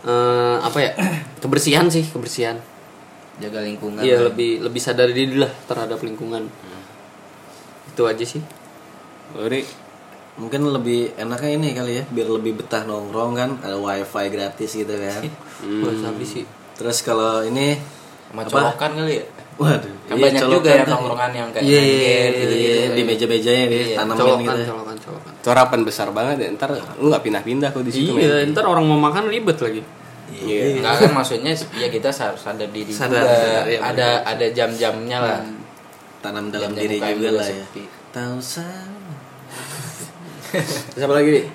Eh, apa ya? [clears throat] kebersihan sih, kebersihan. Jaga lingkungan. Iya, lebih lebih sadar diri lah terhadap lingkungan. Itu aja sih. Lu, Ri? Mungkin lebih enaknya ini kali ya, biar lebih betah nongkrong kan, ada wifi gratis gitu kan. Wah, sih. Terus kalau ini Sama apa? colokan kali ya. Waduh, Kan iya, banyak colokan juga ya nongkrongan yang kayak Iya, iya, iya, gitu-gitu. iya, di meja-mejanya gitu, Iya, tanamin Colokan, gitu. colokan, colokan. corapan besar banget ya ntar lu nggak pindah-pindah kok di situ Iya, ntar orang mau makan ribet lagi. Iya. Enggak kan maksudnya ya kita harus sadar diri Sadar, juga. sadar, iya, ada ada jam-jamnya lah. Tanam dalam Jam-jam diri juga juga lah ya. Tahu sama. [laughs] siapa lagi nih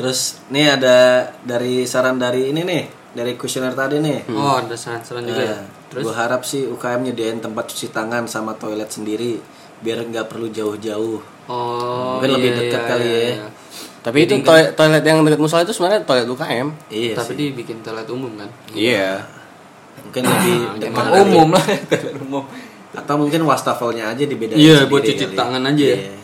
Terus nih ada dari saran dari ini nih, dari kuesioner tadi nih. Oh, ada saran-saran juga ya. Nah, Terus gue harap sih UKM nyediain tempat cuci tangan sama toilet sendiri biar nggak perlu jauh-jauh. Oh, Mungkin lebih iya, dekat iya, kali iya, ya. iya. Tapi itu toilet, toilet yang dekat musola itu sebenarnya toilet UKM Iya Tapi sih. dibikin toilet umum kan? iya Mungkin lebih kali. umum lah. umum. Atau mungkin wastafelnya aja dibedain Iya, buat cuci kali. tangan aja ya. Iya.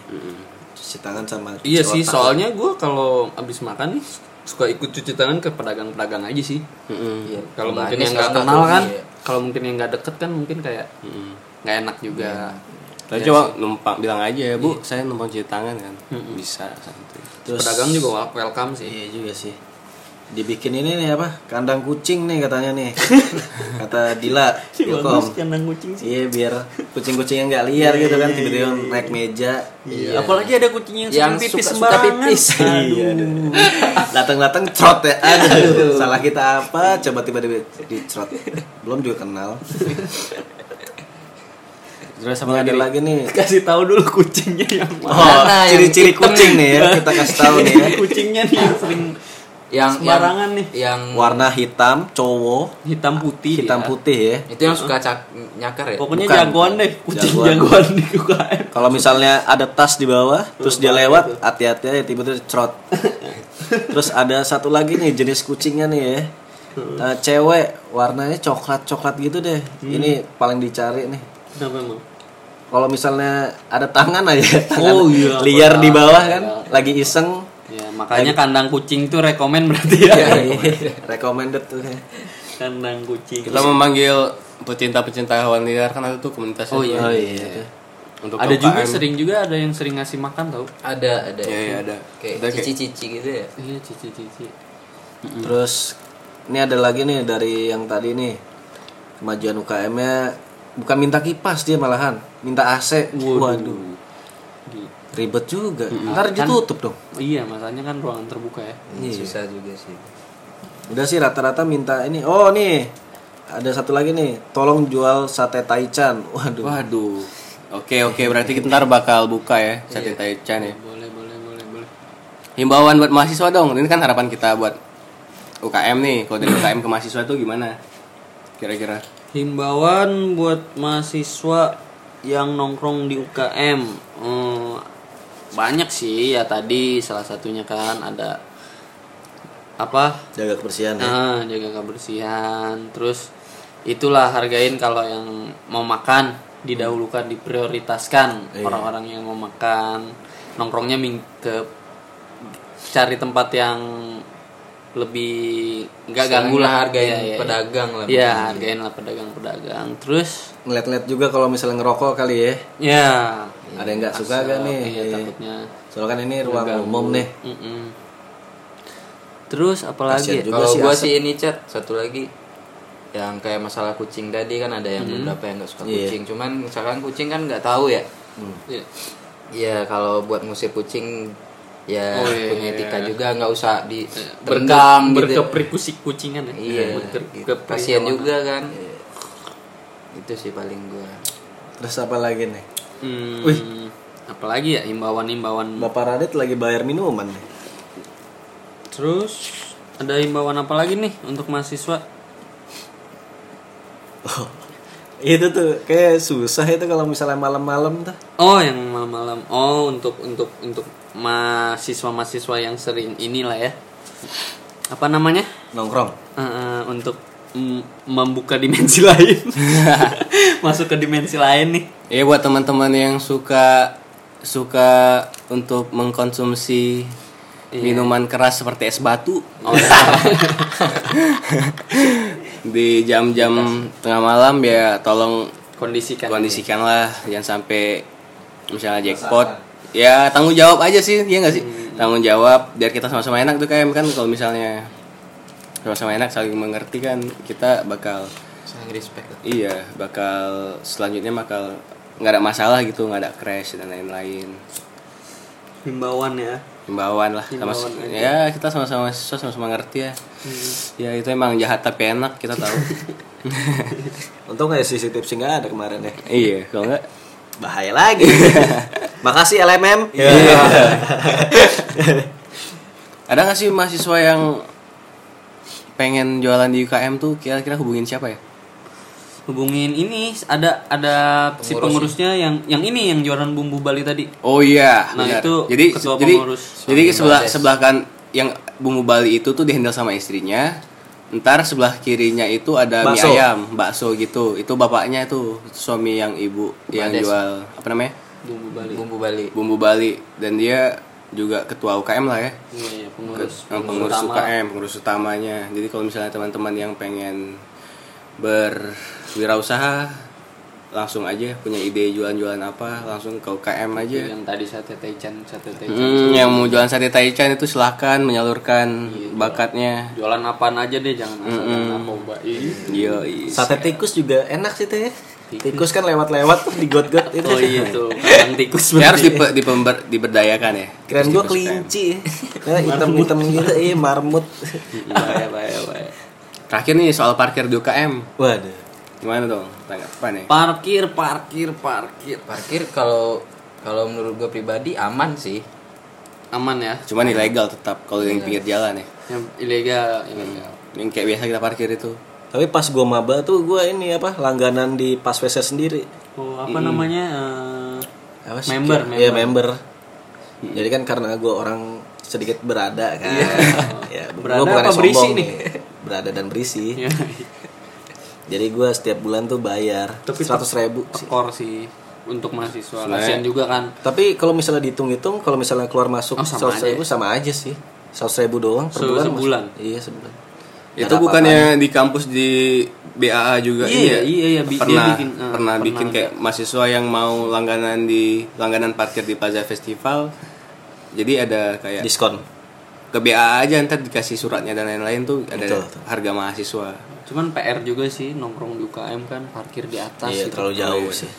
Cuci tangan sama cuci Iya sih, soalnya gue kalau abis makan nih suka ikut cuci tangan ke pedagang-pedagang aja sih. Iya. Kalau mungkin yang nggak kenal kan, ya. kalau mungkin yang nggak deket kan mungkin kayak nggak enak juga. Tapi coba numpang bilang aja ya bu saya numpang cuci tangan kan bisa santai Terus Pedagang juga wel- welcome sih. Iya juga sih. Dibikin ini nih apa? Kandang kucing nih katanya nih. [laughs] Kata Dila. Kandang kucing Iya biar kucing-kucing yang nggak liar gitu kan tiba-tiba naik meja. Iya. Apalagi ada kucing yang, Yang suka pipis suka- suka sembarangan. pipis. [laughs] Iya. aduh. Datang-datang trot ya. [laughs] Aduh. Salah kita apa? Coba tiba-tiba dicrot. Belum juga kenal. Terus Sama ada lagi nih. Kasih tahu dulu kucingnya yang mana. Oh, Mana yang ciri-ciri kucing nih ya. Kita kasih tahu nih ya. [laughs] kucingnya nih yang sering yang Sembarangan yang, nih. Yang Warna hitam, cowok, hitam putih. hitam ya. putih ya. itu yang suka cak nyakar ya. Pokoknya Bukan, jagoan deh, kucing Jagoan. jagoan, di UKM. Kalau misalnya ada tas di bawah, terus dia lewat, hati-hati aja tiba-tiba cerot. [laughs] terus ada satu lagi nih jenis kucingnya nih ya. Eh, cewek warnanya coklat coklat gitu deh. Ini paling dicari nih. Kenapa emang? Kalau misalnya ada tangan aja, [laughs] tangan Oh, iya, liar di bawah iya. kan, lagi iseng. Ya, makanya kandang kucing tuh rekomen berarti ya. Recommended tuh kandang kucing. Kita memanggil pecinta-pecinta hewan liar kan ada tuh komunitas Oh, iya. Oh iya. untuk ada juga sering juga ada yang sering ngasih makan tau. Ada ada. Iya, iya, ada. Kayak Ada kayak- cici-cici gitu ya. Iya, cici-cici. Terus ini ada lagi nih dari yang tadi nih kemajuan UKM-nya bukan minta kipas dia malahan, minta AC. Waduh, Gitu. ribet juga. Ntar Kan- ditutup dong. Iya, masalahnya kan ruangan terbuka ya. Iya. Susah juga sih. Udah sih rata-rata minta ini. Oh nih, ada satu lagi nih. Tolong jual sate taichan. Waduh. Waduh. Oke oke berarti kita ntar bakal buka ya sate taichan ya. Boleh, boleh, boleh, boleh. Himbauan buat mahasiswa dong. Ini kan harapan kita buat UKM nih. Kalau dari UKM ke mahasiswa itu gimana? Kira-kira. Himbauan buat mahasiswa yang nongkrong di UKM eh, banyak sih ya tadi salah satunya kan ada apa Jaga kebersihan ya. nah jaga kebersihan terus itulah hargain kalau yang mau makan didahulukan diprioritaskan Iya. orang-orang yang mau makan nongkrongnya ming ke cari tempat yang lebih nggak ganggu lah hargain Iya, iya, iya. pedagang lah. Iya, hargain lah pedagang-pedagang. Terus Ngeliat-ngeliat juga kalau misalnya ngerokok kali ya. ya Ada yang nggak suka gak nih? Iya, takutnya. Soalnya kan ini ruang ngeganggu. umum nih. Mm-mm. Terus apalagi ya? Kalau sih gua asap. sih ini chat satu lagi yang kayak masalah kucing tadi kan ada yang beberapa yang nggak suka Iya. kucing. Cuman misalkan kucing kan nggak tahu ya. Iya. Iya kalau buat ngusir kucing ya Oh, iya, punya iya, etika iya. juga nggak usah di tendang gitu. berkeprikusik kucingan ya. Iya, [laughs] gitu. kasihan juga kan. Itu sih paling gua. Terus apa lagi nih? Hmm, Wih. apalagi ya himbauan-himbauan. Bapak Radit lagi bayar minuman nih. Terus ada himbauan apa lagi nih untuk mahasiswa? Itu tuh kayak susah itu kalau misalnya malam-malam tuh. Oh, yang malam-malam. Oh, untuk untuk untuk mahasiswa-mahasiswa yang sering inilah ya. Apa namanya? Nongkrong. Eh, eh, untuk membuka dimensi [laughs] lain. [laughs] Masuk ke dimensi lain nih. Ya buat teman-teman yang suka suka untuk mengkonsumsi minuman keras seperti es batu Oh, iya. [laughs] di jam-jam tengah malam ya tolong kondisikan. kondisikanlah jangan sampai misalnya jackpot ya tanggung jawab aja sih ya nggak sih tanggung jawab biar kita sama-sama enak tuh kayak kan kalau misalnya sama-sama enak saling mengerti kan kita bakal Saling respect. iya bakal selanjutnya bakal nggak ada masalah gitu nggak ada crash dan lain-lain Himbauan ya. himbauan lah sama Himbauan aja. ya kita sama-sama mahasiswa sama-sama ngerti ya ya itu emang jahat tapi enak kita tahu [laughs] Untung kayak CCTV sih nggak ada kemarin ya. iya kalau nggak Bahaya lagi. [laughs] Makasih LMM. [laughs] ada nggak sih mahasiswa yang pengen jualan di UKM tuh kira-kira hubungin siapa ya Hubungin ini ada ada si pengurusnya yang yang ini yang jualan bumbu Bali tadi. Oh iya, Nah, benar. itu jadi ketua jadi pengurus. jadi sebelah sebelah kan yang bumbu Bali itu tuh dihandle sama istrinya. Ntar sebelah kirinya itu ada Bakso. mie ayam, bakso gitu. Itu bapaknya itu suami yang ibu yang Bades. jual apa namanya? Bumbu Bali. Bumbu Bali. Bumbu Bali dan dia juga ketua UKM lah ya. Iya, iya, pengurus. Yang pengurus utama. UKM, pengurus utamanya. Jadi kalau misalnya teman-teman yang pengen berwirausaha langsung aja punya ide jualan-jualan apa langsung ke UKM aja. Yang tadi sate taichan, sate taichan. Hmm, yang mau jualan sate taichan itu silahkan menyalurkan bakatnya. Jualan apaan aja deh, jangan asal narkoba. Ih. Yo, Sate tikus juga enak sih teh. Tikus kan lewat-lewat [laughs] tuh di got-got itu. Oh iya tuh, kandang tikus [laughs] Ya harus dipe- dipember- diberdayakan ya. Keren gua kelinci. [laughs] Ya, hitam-hitam gitu, iya marmut. Bahaya, bahaya, bahaya. Terakhir nih soal parkir di UKM. Waduh. Gimana dong? Tanggapan nih? Parkir, parkir, parkir. Parkir kalau kalau menurut gue pribadi aman sih. Aman ya. Cuman ilegal tetap kalau yang pinggir jalan ya. yang ilegal ilegal yang kayak biasa kita parkir itu Tapi pas gua maba tuh gua ini apa langganan di pas WC sendiri. oh apa namanya eh, Apa sih? Member, Iya member. Jadi kan karena gua orang sedikit berada kan. [laughs] ya, Berada gua apa berisi sombong nih? Berada dan berisi. Ya, Jadi gua setiap bulan tuh bayar Tapi seratus ribu. sih. tekor sih untuk mahasiswa kasihan juga kan Tapi kalau misalnya dihitung-hitung, kalau misalnya keluar masuk Oh, sama seratus ribu sama aja sih. Seratus ribu doang per Se- bulan. sebulan? maksud- Iya sebulan. itu bukannya di kampus di BAA juga Iya, ini ya? iya, iya, bi- pernah bikin, eh, pernah pernah bikin kayak mahasiswa yang mau langganan di langganan parkir di Plaza Festival jadi ada kayak Diskon. Ke BAA aja ntar dikasih suratnya dan lain-lain tuh ada Betul, betul. harga mahasiswa cuman PR juga sih nongkrong di UKM kan parkir di atas Iya, gitu. terlalu jauh sih.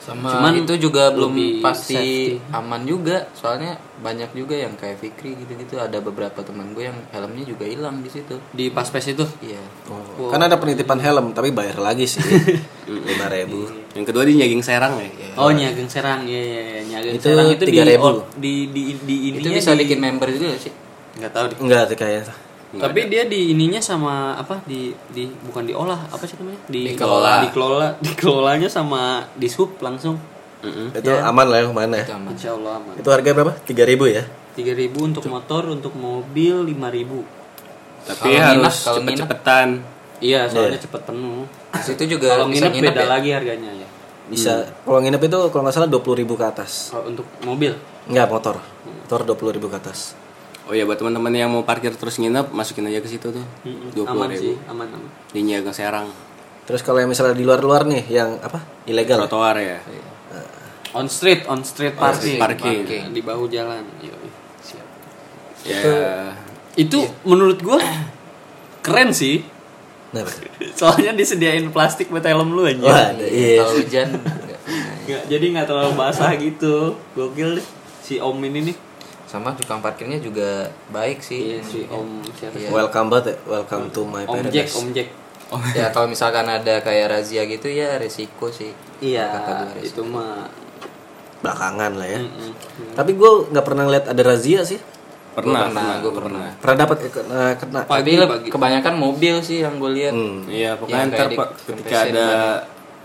sama Cuman itu juga belum pasti safety. aman juga soalnya banyak juga yang kayak Fikri gitu-gitu ada beberapa teman gue yang helmnya juga hilang di situ di paspes itu iya Oh, Kan ada penitipan helm tapi bayar lagi sih. [laughs] Lima ribu. yang kedua di Nyaging Serang ya oh nyageng serang ya ya ya nyageng Itu serang itu di 3.000. or- di di di itu ininya bisa di- bikin member juga sih nggak tahu deh. Enggak sih kayaknya. tapi dia di ininya sama apa? Di di bukan diolah apa sih namanya? Di Dikelola. dikelola [laughs] dikelolanya sama di sub langsung. Itu aman lah yang mana itu ya. aman. Insya Allah aman. Itu harga berapa? 3000 ya? tiga ribu untuk motor untuk mobil lima ribu. Tapi Kalau harus nginep, kalau cepet-cepetan. iya soalnya cepet penuh. Di situ juga kalau bisa nginep nginep beda ya? lagi harganya ya. Bisa. Kalau nginep itu kalau nggak salah 20.000 ke atas. kalau untuk mobil? Enggak, motor. Motor 20.000 ke atas. Oh ya buat teman-teman yang mau parkir terus nginep masukin aja ke situ tuh. Dua puluh aman sih ribu aman aman. Di Nyaging Serang. Terus kalau yang misalnya di luar-luar nih yang apa? Ilegal. trotoar ya. On street on street parking, parking. di bahu jalan. Yoi. siap. Ya. Itu menurut gua keren sih. Nah, [laughs] soalnya disediain plastik buat helm lu aja Wah, ada, iya. kalau hujan. [laughs] Nggak, jadi nggak terlalu basah gitu. Gokil deh. Si om ini nih sama tukang parkirnya juga baik sih iya si om siapa sih? Iya. Welcome banget ya. Welcome to my om paradise. Jack om Jack ya kalau misalkan ada kayak razia gitu ya resiko sih iya Kata gua resiko. itu mah Belakangan lah ya. mm-mm. Tapi gue nggak pernah ngeliat ada razia sih. pernah pernah, gua pernah. Pernah dapat eh, kena, kena. Pagi, pagi. kebanyakan mobil sih yang gue lihat Hmm. Iya, pokoknya Yang ntar ketika ada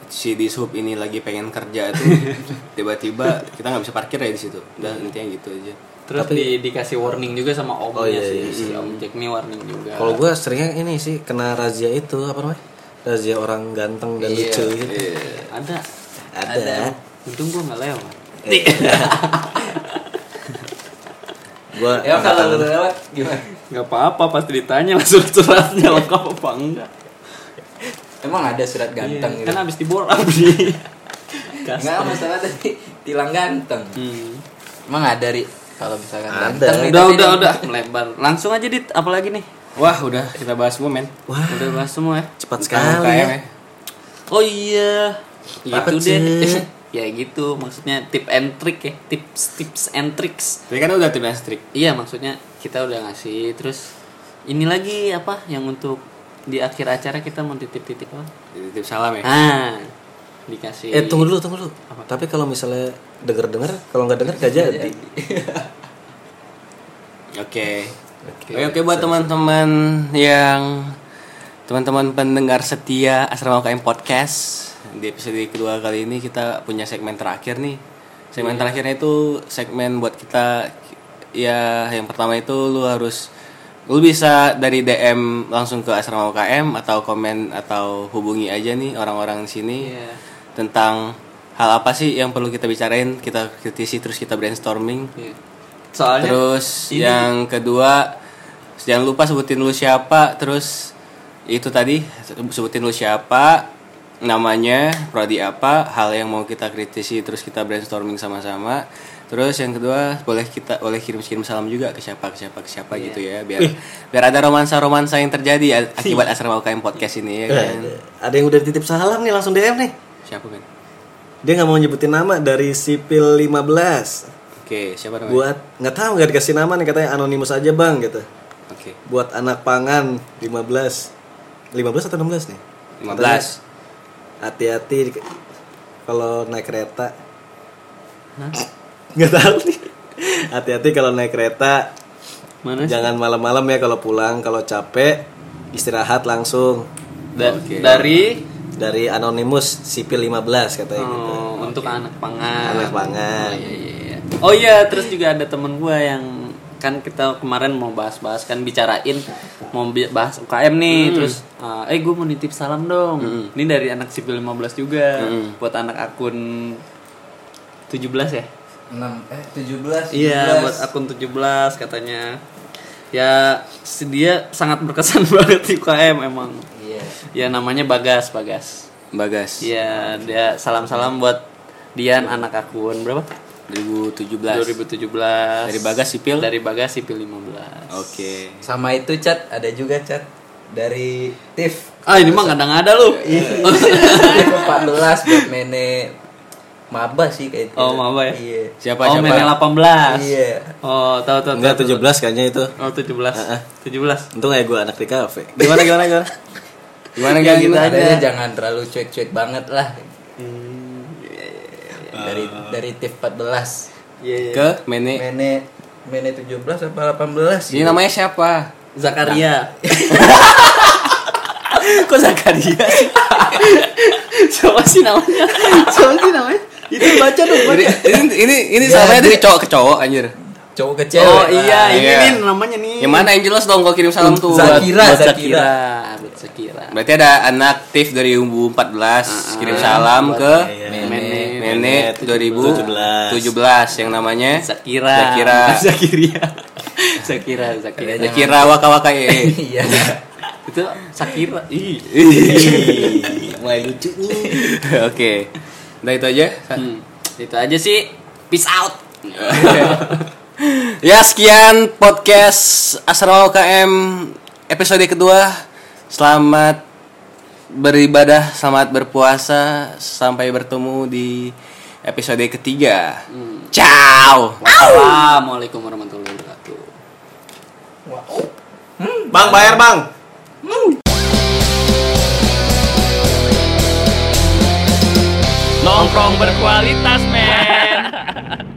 si di sub ini lagi pengen kerja tuh [laughs] tiba-tiba kita nggak bisa parkir ya di situ. Udah intinya gitu aja. Terus di, dikasih warning juga sama omnya Oh, iya, sih iya. si om Jack nih warning juga Kalau gue seringnya ini sih kena razia itu apa namanya? Razia orang ganteng dan Iya. lucu gitu. ada Ada. untung gua nggak lewat [laughs] Gue ya kalau lu lewat gimana nggak apa-apa pasti ditanya langsung [laughs] suratnya lengkap apa enggak emang ada surat ganteng Iya, gitu kan abis diborang nih nggak masalah tadi tilang ganteng Hmm. emang ada ri kalau misalkan Ada. udah tapi udah dia- udah. melebar. Langsung aja dit. Apalagi nih? Wah, udah. Kita bahas semua, men. Wah, udah bahas semua ya. Cepat sekali UKM ya. ya. oh iya. Apa itu deh sih? [laughs] ya gitu. Maksudnya tip and trick ya. Tips tips and tricks. Tapi kan udah tim strik. iya maksudnya kita udah ngasih. Terus ini lagi apa yang untuk di akhir acara kita mau titip-titip apa? Titip salam ya. ah dikasih Eh tunggu dulu, tunggu dulu. Tapi kalau misalnya denger-denger, kalau nggak denger gak jadi. [laughs] Oke. Oke, oke buat teman-teman yang teman-teman pendengar setia Asrama UKM Podcast. Di episode kedua kali ini kita punya segmen terakhir nih. Segmen terakhirnya itu segmen buat kita ya yang pertama itu lu harus lu bisa dari DM langsung ke Asrama UKM atau komen atau hubungi aja nih orang-orang sini Iya. Tentang hal apa sih yang perlu kita bicarain, kita kritisi terus kita brainstorming. Iya. soalnya Terus ini- yang kedua jangan lupa sebutin lu siapa, terus itu tadi sebutin lu siapa, namanya, prodi apa, hal yang mau kita kritisi terus kita brainstorming sama-sama. Terus yang kedua boleh kita boleh kirim-kirim salam juga ke siapa ke siapa ke siapa gitu ya biar biar ada romansa-romansa yang terjadi akibat asrama UKM podcast ini ya kan. Eh, Ada yang udah titip salam nih langsung DM nih. Siapa kan? Dia nggak mau nyebutin nama dari sipil 15. Oke, siapa namanya? Buat nggak tahu nggak dikasih nama nih katanya anonimus aja bang gitu. Oke. Buat anak pangan 15 15 atau 16 nih? 15. Hati-hati kalau naik kereta. [laughs] Nggak tahu nih. Hati-hati kalau naik kereta Mana sih? Jangan malam-malam ya kalau pulang, kalau capek istirahat langsung. Da- Oke. Dari Dari Anonymous sipil 15 katanya gitu. oh, untuk anak pangan. Anak pangan. Oh iya, iya, iya. Oh iya, terus juga ada temen gua yang kan kita kemarin mau bahas-bahas kan bicarain mau bahas UKM nih terus uh, eh gue mau nitip salam dong ini dari anak sipil 15 juga buat anak akun 17 ya 6 eh 17. Iya, buat akun 17 katanya. Ya, si dia sangat berkesan [laughs] banget di UKM emang. Iya. Ya namanya Bagas, Bagas. Bagas. Iya, dia salam-salam buat Dian anak akun berapa? 2017. 2017. Dari Bagas Sipil? Dari Bagas Sipil 15. Oke. Sama itu chat ada juga chat dari Tiff. Ah, ini mah kadang ada lu. [laughs] Tiff 14 buat Mene Maba sih kayak itu. Oh, Maba ya? Iya. Siapa oh, siapa? Mene 18. Iya. Oh, tahu tahu. Enggak tahu, 17 kayaknya itu. Oh, 17. Heeh. 17. Untung kayak gue anak di kafe. Gimana gimana gimana? [laughs] Gimana Ya, gitu aja. Jangan terlalu cuek-cuek banget lah. Hmm, Dari dari Tiff 14. Iya, iya. Ke Mene. Mene Mene 17 apa 18? Ini namanya siapa? Zakaria. [laughs] Kok Zakaria sih? [laughs] Siapa sih namanya? Siapa sih namanya? Itu baca dong, Jadi, ini ini ini Ya, salamnya dari cowok ke cowok anjir. Cowok ke cewek. Oh iya, ini Iya. nih namanya nih. Yang mana yang jelas dong kalau kirim salam tuh. Zakira, Buat Zakira. Zakira. Berarti ada anak aktif dari umbu 14 kirim salam ke Mene. Mene 2017 yang namanya Zakira. Zakira. [laughs] Zakiria. Zakira, Zakira. Zakira waka waka ye. Iya. [laughs] Itu Zakira. Ih. Mulai lucu nih. [laughs] Oke. Udah itu aja. Hmm. Itu aja sih. Peace out. Ya sekian podcast Asrama UKM episode kedua. Selamat beribadah, selamat berpuasa. Sampai bertemu di episode ketiga. Ciao. Wassalamualaikum warahmatullahi wabarakatuh. Bang bayar, Bang. Nongkrong berkualitas, men. [laughs]